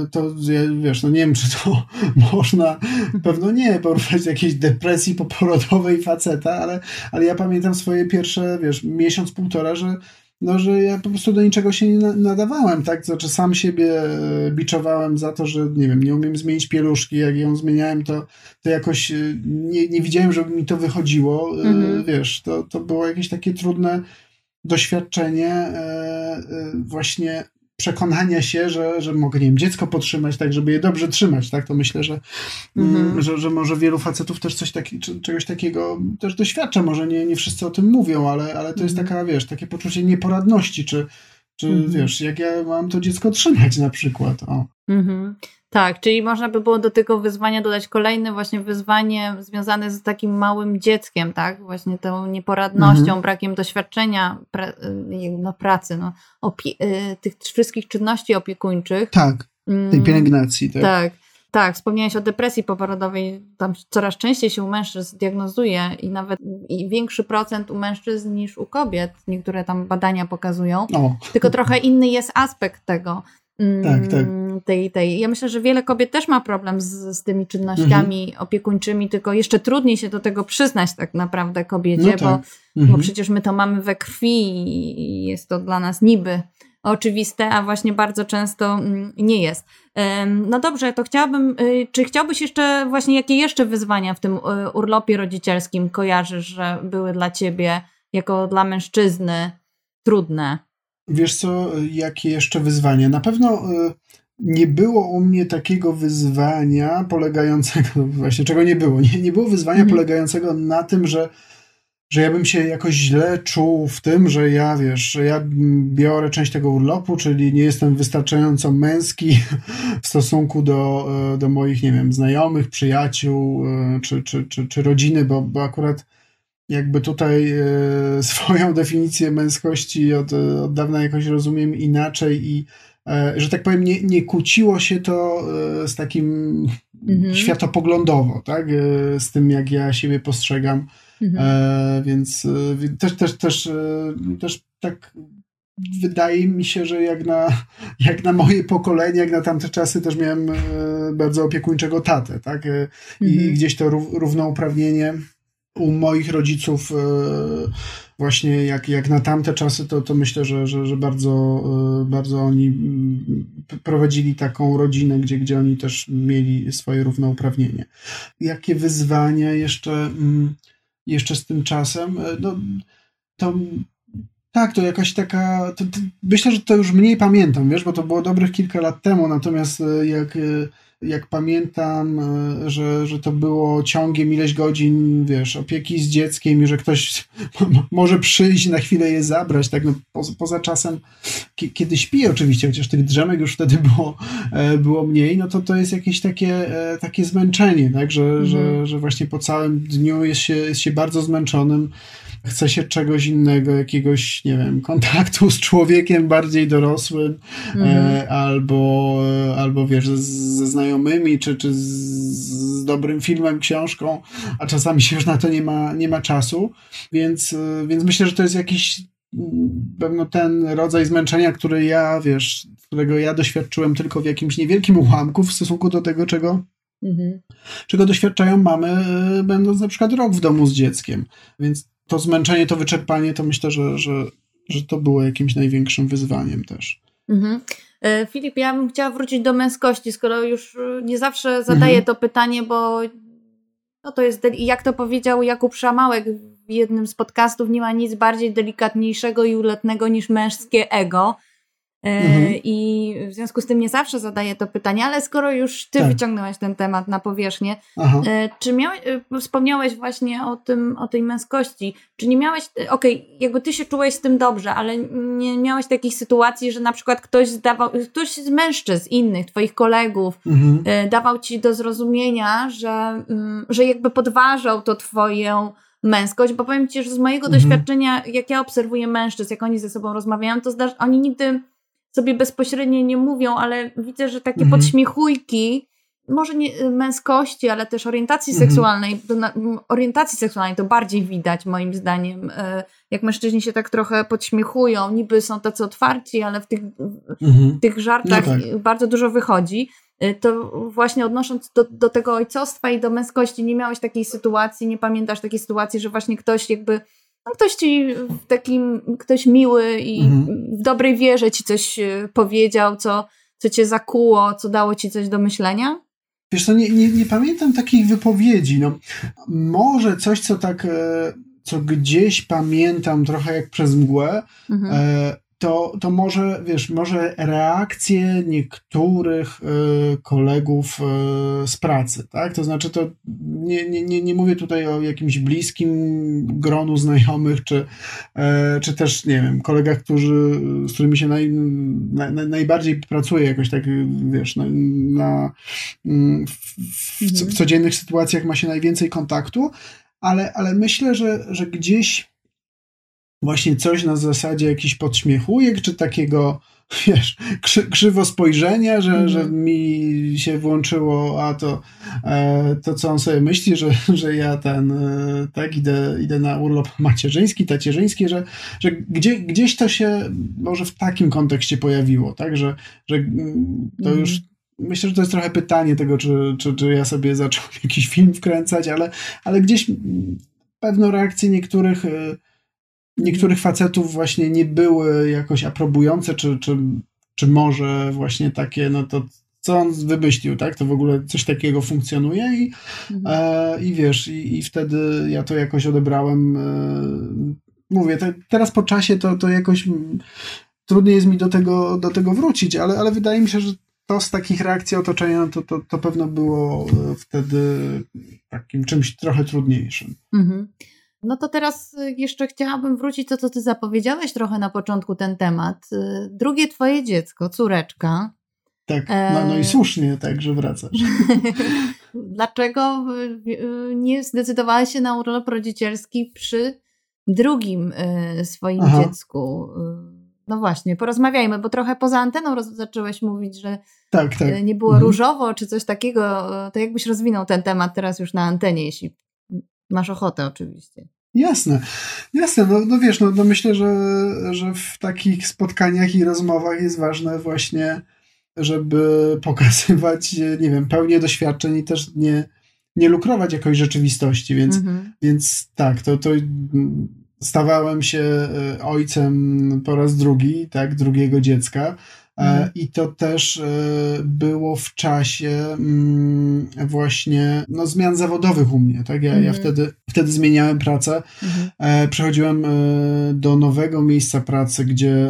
Speaker 2: e, to wiesz, no nie wiem, czy to można, pewno nie, poruszać jakiejś depresji poporodowej faceta, ale, ale ja pamiętam swoje pierwsze, wiesz, miesiąc, półtora, że no, że ja po prostu do niczego się nie nadawałem, tak? Znaczy sam siebie e, biczowałem za to, że nie wiem, nie umiem zmienić pieluszki, jak ją zmieniałem, to, to jakoś e, nie, nie widziałem, żeby mi to wychodziło, e, mhm. wiesz, to, to było jakieś takie trudne doświadczenie właśnie przekonania się, że, że mogę, nie wiem, dziecko podtrzymać tak, żeby je dobrze trzymać, tak, to myślę, że, mm, mhm. że, że może wielu facetów też coś taki, czegoś takiego też doświadcza, może nie, nie wszyscy o tym mówią, ale, ale to jest mhm. taka, wiesz, takie poczucie nieporadności, czy, czy mhm. wiesz, jak ja mam to dziecko trzymać na przykład, o. Mhm.
Speaker 1: Tak, czyli można by było do tego wyzwania dodać kolejne właśnie wyzwanie związane z takim małym dzieckiem, tak? Właśnie tą nieporadnością, mhm. brakiem doświadczenia pra, y, no, pracy, no, y, tych wszystkich czynności opiekuńczych.
Speaker 2: Tak, tej mm, pielęgnacji. Tak.
Speaker 1: tak. Tak, wspomniałeś o depresji poporodowej. Tam coraz częściej się u mężczyzn diagnozuje i nawet i większy procent u mężczyzn niż u kobiet. Niektóre tam badania pokazują. O. Tylko trochę inny jest aspekt tego.
Speaker 2: Mm, tak, tak.
Speaker 1: Tej, tej. Ja myślę, że wiele kobiet też ma problem z, z tymi czynnościami mhm. opiekuńczymi, tylko jeszcze trudniej się do tego przyznać tak naprawdę kobiecie, no tak. bo, mhm. bo przecież my to mamy we krwi i jest to dla nas niby oczywiste, a właśnie bardzo często mm, nie jest. No dobrze, to chciałabym, y, czy chciałbyś jeszcze właśnie, jakie jeszcze wyzwania w tym y, urlopie rodzicielskim kojarzysz, że były dla ciebie, jako dla mężczyzny, trudne?
Speaker 2: Wiesz co, jakie jeszcze wyzwania? Na pewno y, nie było u mnie takiego wyzwania polegającego, właśnie czego nie było, nie, nie było wyzwania mhm. polegającego na tym, że że ja bym się jakoś źle czuł w tym, że ja, wiesz, że ja biorę część tego urlopu, czyli nie jestem wystarczająco męski w stosunku do, e, do moich, nie wiem, znajomych, przyjaciół e, czy, czy, czy, czy rodziny, bo, bo akurat jakby tutaj e, swoją definicję męskości od, od dawna jakoś rozumiem inaczej i że tak powiem, nie, nie kłóciło się to z takim mhm. światopoglądowo, tak? Z tym, jak ja siebie postrzegam Mhm. E, więc e, też, też, też, e, też tak wydaje mi się, że jak na, jak na moje pokolenie, jak na tamte czasy też miałem e, bardzo opiekuńczego tatę, tak? E, I mhm. gdzieś to równouprawnienie u moich rodziców właśnie jak, jak na tamte czasy, to, to myślę, że, że, że bardzo, bardzo oni prowadzili taką rodzinę, gdzie, gdzie oni też mieli swoje równouprawnienie. Jakie wyzwania jeszcze... Jeszcze z tym czasem, e, no to tak, to jakaś taka. To, to, myślę, że to już mniej pamiętam, wiesz, bo to było dobrych kilka lat temu, natomiast e, jak e, jak pamiętam, e, że, że to było ciągiem ileś godzin, wiesz, opieki z dzieckiem i że ktoś może przyjść na chwilę je zabrać, tak, no, poza, poza czasem, kiedy śpi oczywiście, chociaż tych drzemek już wtedy było, e, było mniej, no to to jest jakieś takie, e, takie zmęczenie, tak, że, mhm. że, że właśnie po całym dniu jest się, jest się bardzo zmęczonym, chce się czegoś innego, jakiegoś, nie wiem, kontaktu z człowiekiem bardziej dorosłym, mhm. e, albo, albo wiesz, ze znajomymi, czy, czy z, z, dobrym filmem, książką, a czasami się już na to nie ma, nie ma czasu, więc, e, więc myślę, że to jest jakiś mm, pewno ten rodzaj zmęczenia, który ja, wiesz, którego ja doświadczyłem tylko w jakimś niewielkim ułamku w stosunku do tego, czego Mhm. czego doświadczają mamy, e, będąc na przykład rok w domu z dzieckiem. Więc to zmęczenie, to wyczerpanie, to myślę, że, że, że to było jakimś największym wyzwaniem też.
Speaker 1: Mhm. E, Filip, ja bym chciała wrócić do męskości, skoro już e, nie zawsze zadaję mhm. to pytanie, bo no to jest, jak to powiedział Jakub Szamałek w jednym z podcastów, nie ma nic bardziej delikatniejszego i uletnego niż męskie ego. E, mhm. I w związku z tym nie zawsze zadaję to pytanie, ale skoro już ty tak. wyciągnąłeś ten temat na powierzchnię, Aha. E, czy miałeś, e, wspomniałeś właśnie o tym, o tej męskości, czy nie miałeś, okej, okay, jakby ty się czułeś z tym dobrze, ale nie miałeś takich sytuacji, że na przykład ktoś zdawał, ktoś z mężczyzn innych, twoich kolegów, mhm. dawał ci do zrozumienia, że, mm, że jakby podważał to twoją męskość, bo powiem ci, że z mojego mhm. doświadczenia, jak ja obserwuję mężczyzn, jak oni ze sobą rozmawiają, to zdarza, oni nigdy sobie bezpośrednio nie mówią, ale widzę, że takie mhm. podśmiechujki, może nie męskości, ale też orientacji mhm. seksualnej, orientacji seksualnej to bardziej widać moim zdaniem, e, jak mężczyźni się tak trochę podśmiechują, niby są tacy otwarci, ale w tych, mhm. w tych żartach no tak. bardzo dużo wychodzi. E, to właśnie odnosząc do, do tego ojcostwa i do męskości, nie miałeś takiej sytuacji, nie pamiętasz takiej sytuacji, że właśnie ktoś jakby no ktoś ci takim, ktoś miły i mhm. w dobrej wierze ci coś e, powiedział, co, co cię zakuło, co dało ci coś do myślenia?
Speaker 2: Wiesz co, nie, nie, nie pamiętam takich wypowiedzi. No, może coś, co tak, e, co gdzieś pamiętam trochę jak przez mgłę, mhm. E, to, to może, wiesz, może reakcje niektórych y, kolegów y, z pracy, tak? To znaczy, to nie, nie, nie, nie mówię tutaj o jakimś bliskim gronu znajomych, czy, y, czy też, nie wiem, kolegach, którzy, z którymi się naj, na, najbardziej pracuje jakoś tak, wiesz, na, na w, w, w mhm. codziennych sytuacjach ma się najwięcej kontaktu, ale, ale myślę, że, że gdzieś właśnie coś na zasadzie jakiś podśmiechujek, czy takiego, wiesz, krzy, krzywo spojrzenia, że, mm. że mi się włączyło, a to, e, to co on sobie myśli, że, że ja ten, e, tak, idę, idę na urlop macierzyński, tacierzyński, że, że gdzie, gdzieś to się może w takim kontekście pojawiło, tak, że, że to mm. już Myślę, że to jest trochę pytanie tego, czy, czy, czy ja sobie zacząłem jakiś film wkręcać, ale, ale gdzieś pewną reakcję niektórych e, niektórych facetów właśnie nie były jakoś aprobujące, czy, czy, czy może właśnie takie, no to co on wymyślił, tak? To w ogóle coś takiego funkcjonuje i, mhm. e, i wiesz, i, i wtedy ja to jakoś odebrałem. E, mówię, te, teraz po czasie to, to jakoś trudniej jest mi do tego, do tego wrócić, ale, ale wydaje mi się, że to z takich reakcji otoczenia to, to, to pewno było e, wtedy takim czymś trochę trudniejszym. Mhm.
Speaker 1: No to teraz y, jeszcze chciałabym wrócić to, co ty zapowiedziałeś trochę na początku ten temat. Y, drugie twoje dziecko, córeczka.
Speaker 2: Tak, no, no i e, słusznie tak, że wracasz.
Speaker 1: Dlaczego y, nie zdecydowałeś się na urlop rodzicielski przy drugim swoim Aha. dziecku? No właśnie, porozmawiajmy, bo trochę poza anteną zacząłeś mówić, że tak, tak. nie było mhm. różowo czy coś takiego. To jakbyś rozwinął ten temat teraz już na antenie, jeśli Masz ochotę oczywiście.
Speaker 2: Jasne, jasne. No, no wiesz, no, no myślę, że, że w takich spotkaniach i rozmowach jest ważne właśnie, żeby pokazywać, nie wiem, pełnię doświadczeń i też nie, nie lukrować jakoś rzeczywistości, więc, mhm. więc tak, to, to stawałem się e, ojcem po raz drugi, tak, drugiego dziecka. E, mhm. I to też e, było w czasie mm, właśnie no, zmian zawodowych u mnie. Tak? Ja, mhm. ja wtedy, wtedy zmieniałem pracę. Mhm. E, przechodziłem do nowego miejsca pracy, gdzie,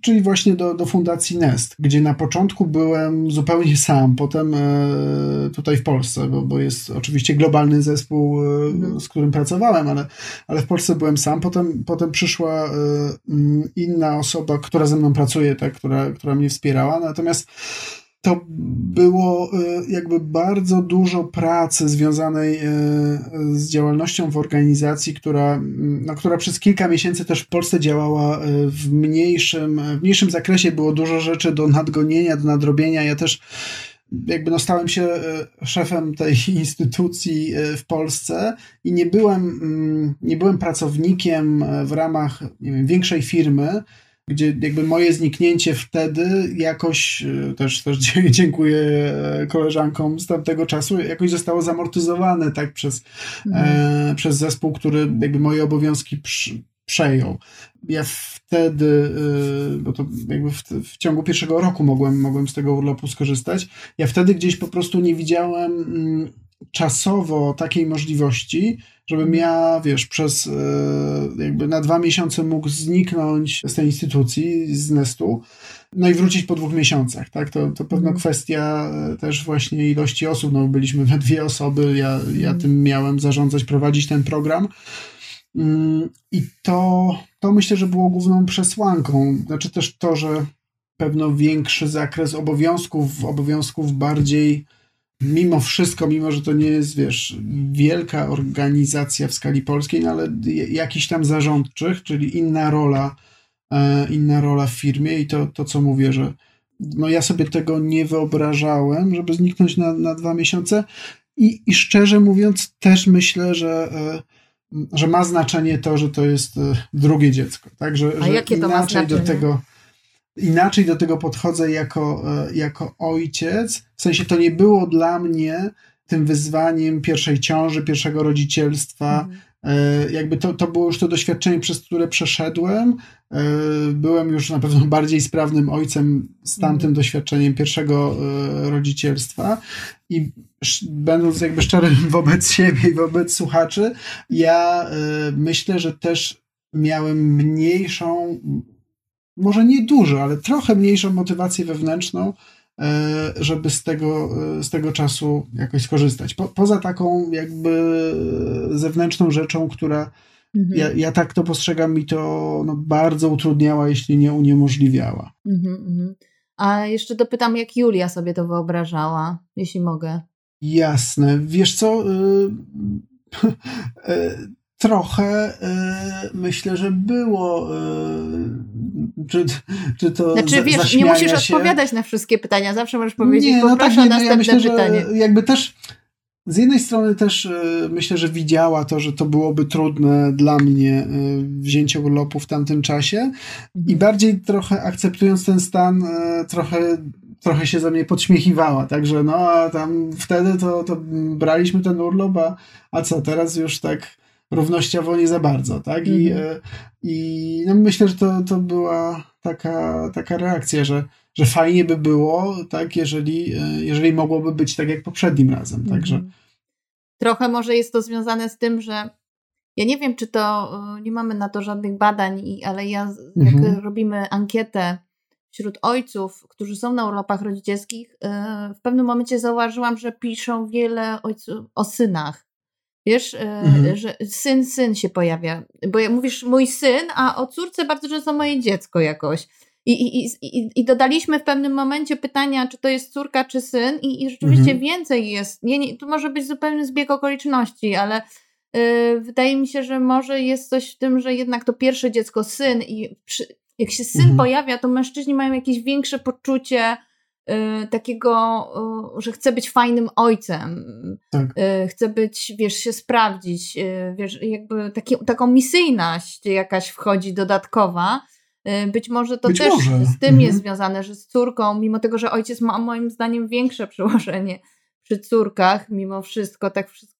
Speaker 2: czyli, właśnie do, do Fundacji Nest, gdzie na początku byłem zupełnie sam, potem tutaj w Polsce, bo, bo jest oczywiście globalny zespół, mhm. z którym pracowałem, ale, ale w Polsce byłem sam. Potem, potem przyszła mm, inna osoba, która ze mną pracuje, tak? która która, mnie wspierała. Natomiast to było e, jakby bardzo dużo pracy związanej e, z działalnością w organizacji, która, no, która przez kilka miesięcy też w Polsce działała e, w mniejszym, w mniejszym zakresie. Było dużo rzeczy do nadgonienia, do nadrobienia. Ja też jakby no stałem się szefem tej instytucji w Polsce i nie byłem, nie byłem pracownikiem w ramach wiem, większej firmy, gdzie jakby moje zniknięcie wtedy jakoś, e, też, też dziękuję e, koleżankom z tamtego czasu, jakoś zostało zamortyzowane tak przez, mhm. e, przez zespół, który jakby moje obowiązki przy, przejął. Ja wtedy, e, bo to jakby w, w, ciągu pierwszego roku mogłem, mogłem z tego urlopu skorzystać, ja wtedy gdzieś po prostu nie widziałem mm, czasowo takiej możliwości, żebym ja, wiesz, przez e, jakby na dwa miesiące mógł zniknąć z tej instytucji, z Nestu, no i wrócić po dwóch miesiącach, tak? To, to pewna mm. kwestia e, też właśnie ilości osób, no byliśmy we dwie osoby, ja, ja tym miałem zarządzać, prowadzić ten program. Mm, I to, to myślę, że było główną przesłanką. Znaczy też to, że pewno większy zakres obowiązków, obowiązków bardziej mimo wszystko, mimo że to nie jest, wiesz, wielka organizacja w skali polskiej, no ale jakiś tam zarządczych, czyli inna rola, e, inna rola w firmie i to, to co mówię, że no ja sobie tego nie wyobrażałem, żeby zniknąć na, na dwa miesiące. I, i szczerze mówiąc też myślę, że e, że ma znaczenie to, że to jest e, drugie dziecko, tak, że,
Speaker 1: A że jakie to inaczej
Speaker 2: do tego inaczej do tego podchodzę jako, e, jako ojciec. W sensie to nie było dla mnie tym wyzwaniem pierwszej ciąży, pierwszego rodzicielstwa. Mhm. E, jakby to, to było już to doświadczenie, przez które przeszedłem. E, byłem już na pewno bardziej sprawnym ojcem z tamtym mhm. doświadczeniem pierwszego rodzicielstwa. I będąc jakby szczerym wobec siebie i wobec słuchaczy, ja myślę, że też miałem mniejszą może nie dużo, ale trochę mniejszą motywację wewnętrzną, e, żeby z tego, e, z tego czasu jakoś skorzystać. Po, poza taką jakby zewnętrzną rzeczą, która mhm. ja, ja, tak to postrzegam, mi to no, bardzo utrudniała, jeśli nie uniemożliwiała. Mhm, mhm.
Speaker 1: A jeszcze dopytam, jak Julia sobie to wyobrażała, jeśli mogę.
Speaker 2: Jasne. Wiesz co? Y, y, trochę y, myślę, że było. Czy, czy to
Speaker 1: Znaczy, wiesz, nie musisz się... odpowiadać na wszystkie pytania, zawsze możesz powiedzieć, nie, no tak, nie, no ja myślę, pytanie.
Speaker 2: Że jakby też z jednej strony też e, myślę, że widziała to, że to byłoby trudne dla mnie wzięcie urlopu w tamtym czasie i mhm. bardziej trochę akceptując ten stan, trochę trochę się za mnie podśmiechiwała, także no a tam wtedy to, to braliśmy ten urlop, a, a co, teraz już tak równościowo nie za bardzo, tak? I, mhm. i no myślę, że to, to była taka, taka reakcja, że że fajnie by było, tak, jeżeli, e, jeżeli mogłoby być tak jak poprzednim razem. Także. Mhm.
Speaker 1: Trochę może jest to związane z tym, że ja nie wiem, czy to, e, nie mamy na to żadnych badań, ale ja, jak mhm. robimy ankietę wśród ojców, którzy są na urlopach rodzicielskich, e, w pewnym momencie zauważyłam, że piszą wiele ojców o synach. Wiesz, mhm. że syn, syn się pojawia. Bo mówisz mój syn, a o córce bardzo często moje dziecko jakoś. I, i, i, I dodaliśmy w pewnym momencie pytania, czy to jest córka, czy syn, i, i rzeczywiście mhm. więcej jest. Nie, nie, tu może być zupełny zbieg okoliczności, ale yy, wydaje mi się, że może jest coś w tym, że jednak to pierwsze dziecko, syn, i przy, jak się syn mhm. pojawia, to mężczyźni mają jakieś większe poczucie takiego, yy, że chce być fajnym ojcem, tak. Y, chce być, wiesz, się sprawdzić, y, wiesz, jakby taki, taką misyjność jakaś wchodzi dodatkowa Y, być może to Być też może. z tym mhm. jest związane, że z córką, mimo tego, że ojciec ma moim zdaniem większe przełożenie przy córkach, mimo wszystko, tak wszystko,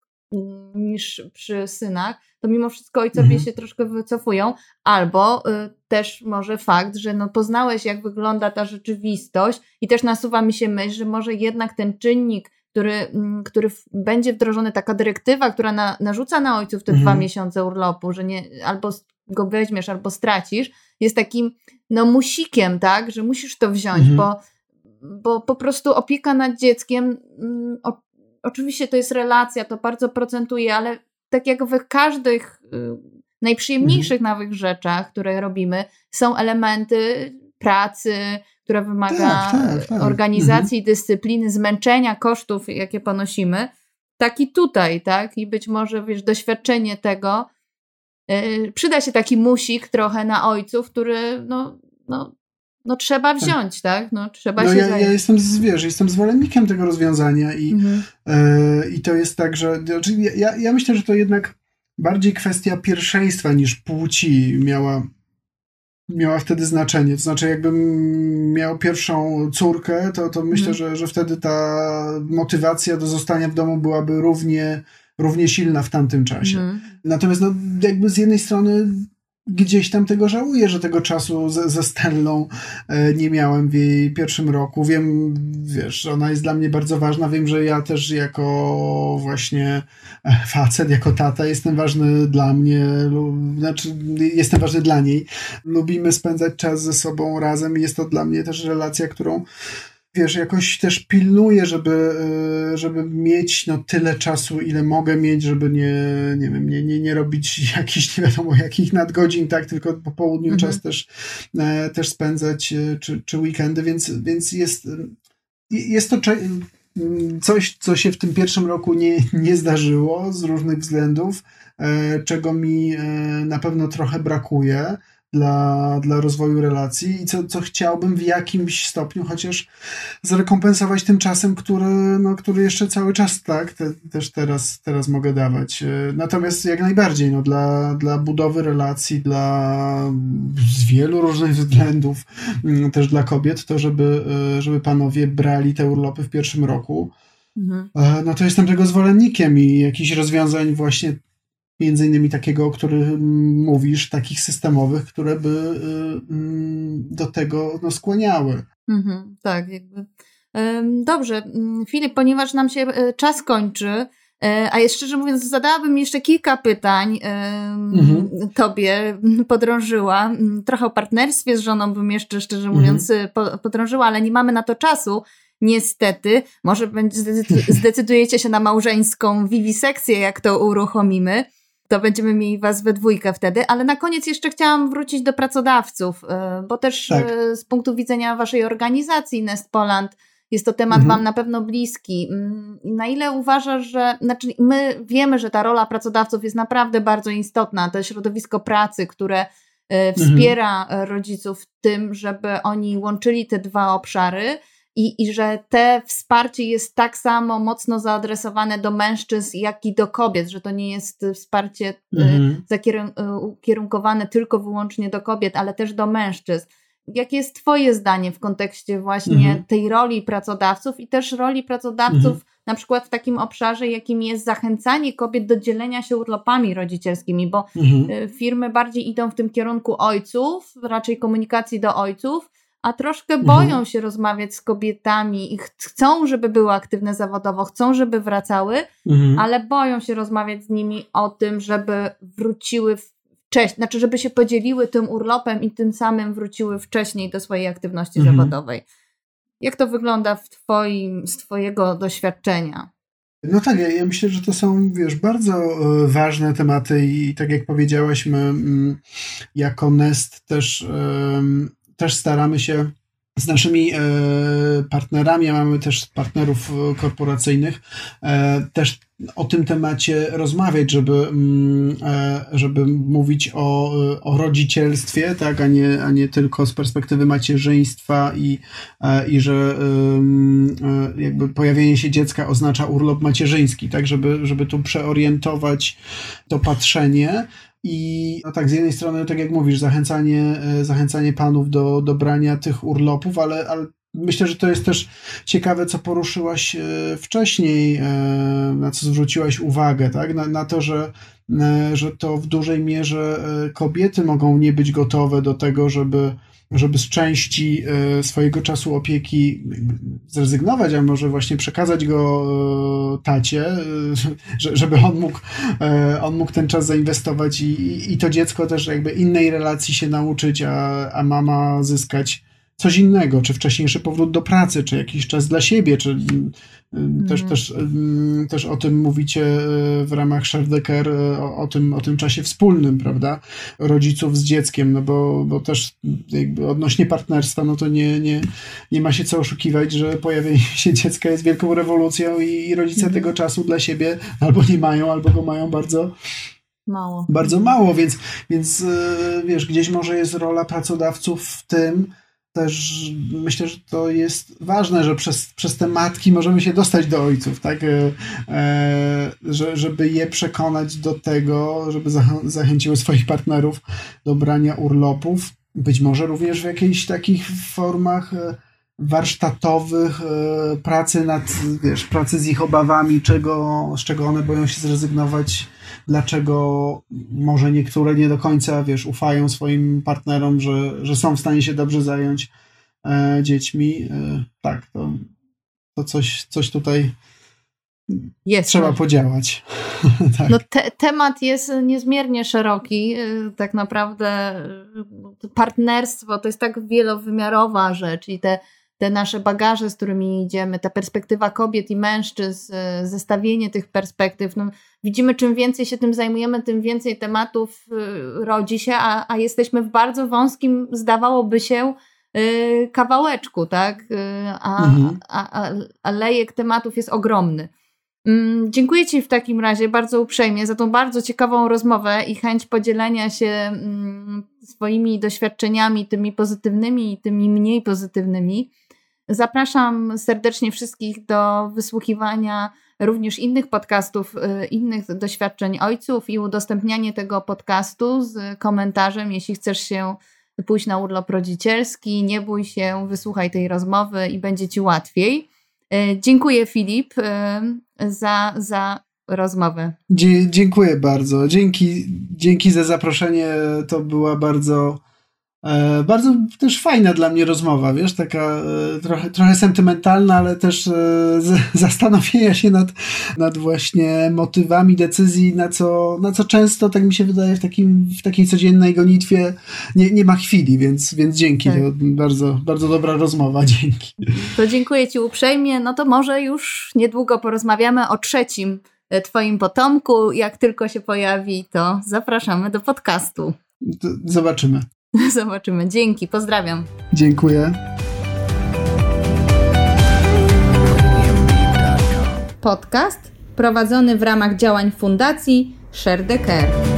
Speaker 1: niż przy synach, to mimo wszystko ojcowie mhm. się troszkę wycofują, albo y, też może fakt, że no poznałeś, jak wygląda ta rzeczywistość i też nasuwa mi się myśl, że może jednak ten czynnik, który, mm, który będzie wdrożony, taka dyrektywa, która na, narzuca na ojców te mhm. dwa miesiące urlopu, że nie, albo go weźmiesz, albo stracisz, jest takim no musikiem, tak, że musisz to wziąć, mhm. bo, bo po prostu opieka nad dzieckiem, mm, oczywiście to jest relacja, to bardzo procentuje, ale tak jak we każdych y, najprzyjemniejszych mhm. nawet rzeczach, które robimy, są elementy pracy, która wymaga tak, tak, tak. organizacji, mhm. dyscypliny, zmęczenia, kosztów, jakie ponosimy. Tak i tutaj, tak? I być może, wiesz, doświadczenie tego yy, przyda się taki musik trochę na ojców, który, no, no, no trzeba tak. wziąć, tak? tak? No, trzeba no się
Speaker 2: ja, ja jestem, wiesz, jestem zwolennikiem tego rozwiązania i, mhm. yy, i to jest tak, że znaczy ja, ja myślę, że to jednak bardziej kwestia pierwszeństwa niż płci miała miała wtedy znaczenie. To znaczy, jakbym miał pierwszą córkę, to, to myślę, mm. że, że wtedy ta motywacja do zostania w domu byłaby równie, równie silna w tamtym czasie. Mm. Natomiast no, jakby z jednej strony gdzieś tam tego żałuję, że tego czasu ze, ze Stellą e, nie miałem w jej pierwszym roku. Wiem, wiesz, ona jest dla mnie bardzo ważna. Wiem, że ja też jako właśnie e, facet, jako tata jestem ważny dla mnie, znaczy jestem ważny dla niej. Lubimy spędzać czas ze sobą razem i jest to dla mnie też relacja, którą wiesz, jakoś też pilnuję, żeby, e, żeby mieć no, tyle czasu, ile mogę mieć, żeby nie, nie wiem, nie, nie, nie robić jakichś nie wiadomo jakich nadgodzin, tak, tylko po południu mhm. czas też, e, też spędzać, e, czy, czy weekendy, więc, więc jest, jest to coś, co się w tym pierwszym roku nie, nie zdarzyło z różnych względów, czego mi na pewno trochę brakuje dla, dla rozwoju relacji i co, co chciałbym w jakimś stopniu chociaż zrekompensować tym czasem, który, no, który jeszcze cały czas tak, te, też teraz, teraz mogę dawać. E, natomiast jak najbardziej no, dla, dla budowy relacji, dla z wielu różnych względów, mm, też dla kobiet, to żeby, e, żeby panowie brali te urlopy w pierwszym roku, Mhm. E, no to jestem tego zwolennikiem i jakichś rozwiązań właśnie między innymi takiego, o którym mówisz, takich systemowych, które by y, mm, do tego no, skłaniały.
Speaker 1: Mhm, tak, jakby. Dobrze, mm, Filip, ponieważ nam się e, czas kończy, E, a szczerze mówiąc, zadałabym jeszcze kilka pytań mhm. tobie, podrążyła. Trochę o partnerstwie z żoną bym jeszcze, szczerze mówiąc, mhm. podrążyła, ale nie mamy na to czasu. Niestety, może zdecydujecie się na małżeńską wiwisekcję, jak to uruchomimy to będziemy mieli was we dwójkę wtedy. Ale na koniec jeszcze chciałam wrócić do pracodawców, y, bo też tak. Y, z punktu widzenia waszej organizacji Nest Poland jest to temat mhm. wam na pewno bliski. Mm, na ile uważasz, że, znaczy my wiemy, że ta rola pracodawców jest naprawdę bardzo istotna, to środowisko pracy, które y, wspiera mhm. rodziców w tym, żeby oni łączyli te dwa obszary, i, i że te wsparcie jest tak samo mocno zaadresowane do mężczyzn, jak i do kobiet, że to nie jest wsparcie y, mhm. ukierunkowane tylko wyłącznie do kobiet, ale też do mężczyzn. Jakie jest Twoje zdanie w kontekście właśnie mhm. tej roli pracodawców i też roli pracodawców mhm. na przykład w takim obszarze, jakim jest zachęcanie kobiet do dzielenia się urlopami rodzicielskimi, bo mhm. Y, firmy bardziej idą w tym kierunku ojców, raczej komunikacji do ojców, a troszkę mhm. boją mhm. się rozmawiać z kobietami i chcą, żeby były aktywne zawodowo, chcą, żeby wracały, mhm. ale boją się rozmawiać z nimi o tym, żeby wróciły wcześniej, znaczy, żeby się podzieliły tym urlopem i tym samym wróciły wcześniej do swojej aktywności mhm. zawodowej. Jak to wygląda w twoim, z Twojego doświadczenia?
Speaker 2: No tak, ja, ja, myślę, że to są, wiesz, bardzo e, ważne tematy i tak jak powiedziałaś, my mm, jako Nest też też staramy się z naszymi e, partnerami, mamy też partnerów e, korporacyjnych, e, też o tym temacie rozmawiać, żeby, mm, żeby mówić o, o rodzicielstwie, tak, a nie, a nie tylko z perspektywy macierzyństwa i, i że jakby pojawienie się dziecka oznacza urlop macierzyński, tak, żeby, żeby tu przeorientować to patrzenie. I no tak, z jednej strony, tak jak mówisz, zachęcanie, e, zachęcanie panów do, do brania tych urlopów, ale, ale myślę, że to jest też ciekawe, co poruszyłaś e, wcześniej, e, na co zwróciłaś uwagę, tak? na, na to, że, że to w dużej mierze kobiety mogą nie być gotowe do tego, żeby żeby z części e, swojego czasu opieki zrezygnować, a może właśnie przekazać go e, tacie, e, żeby on mógł, on mógł ten czas zainwestować i, i to dziecko też jakby innej relacji się nauczyć, a, a mama zyskać coś innego, czy wcześniejszy powrót do pracy, czy jakiś czas dla siebie, czy mm. też, też, też o tym mówicie e, w ramach Shardecker, e, o, o, tym, o tym czasie wspólnym, prawda, rodziców z dzieckiem, no bo, bo też jakby odnośnie partnerstwa, no to nie, nie, nie ma się co oszukiwać, że pojawienie się dziecka jest wielką rewolucją i, i rodzice mhm. tego czasu dla siebie albo nie mają, albo go mają bardzo
Speaker 1: mało.
Speaker 2: Bardzo mało, więc, więc e, wiesz, gdzieś może jest rola pracodawców w tym, też myślę, że to jest ważne, że przez, przez te matki możemy się dostać do ojców, tak? E, e że, żeby je przekonać do tego, żeby zachęciły swoich partnerów do brania urlopów. Być może również w jakichś takich formach e, warsztatowych, e, pracy nad, wiesz, pracy z ich obawami, czego, z czego one boją się zrezygnować dlaczego może niektóre nie do końca, wiesz, ufają swoim partnerom, że, że są w stanie się dobrze zająć e, dziećmi. E, tak, to, to coś, coś tutaj jest. trzeba podziałać.
Speaker 1: tak. No te, temat jest niezmiernie szeroki. E, tak naprawdę e, partnerstwo to jest tak wielowymiarowa rzecz i te te nasze bagaże, z którymi idziemy, ta perspektywa kobiet i mężczyzn, e, zestawienie tych perspektyw. No, widzimy, czym więcej się tym zajmujemy, tym więcej tematów e, rodzi się, a, a jesteśmy w bardzo wąskim, zdawałoby się, e, kawałeczku, tak? A, mhm. a, a, a lejek tematów jest ogromny. Mm, dziękuję Ci w takim razie bardzo uprzejmie za tą bardzo ciekawą rozmowę i chęć podzielenia się mm, swoimi doświadczeniami, tymi pozytywnymi i tymi mniej pozytywnymi. Zapraszam serdecznie wszystkich do wysłuchiwania również innych podcastów, y, innych doświadczeń ojców i udostępnianie tego podcastu z komentarzem, jeśli chcesz się pójść na urlop rodzicielski, nie bój się, wysłuchaj tej rozmowy i będzie ci łatwiej. Y, dziękuję Filip y, za, za rozmowę.
Speaker 2: Dzie dziękuję bardzo. Dzięki, dzięki za zaproszenie. To była bardzo bardzo też fajna dla mnie rozmowa, wiesz, taka e, trochę, trochę sentymentalna, ale też e, zastanowienia się nad, nad właśnie motywami decyzji, na co, na co często, tak mi się wydaje, w, takim, w takiej codziennej gonitwie nie, nie ma chwili, więc, więc dzięki. Tak. Bardzo, bardzo dobra rozmowa, dzięki.
Speaker 1: To dziękuję Ci uprzejmie. No to może już niedługo porozmawiamy o trzecim Twoim potomku. Jak tylko się pojawi, to zapraszamy do podcastu.
Speaker 2: Zobaczymy.
Speaker 1: Zobaczymy. Dzięki, pozdrawiam.
Speaker 2: Dziękuję.
Speaker 1: Podcast prowadzony w ramach działań Fundacji Share the Care.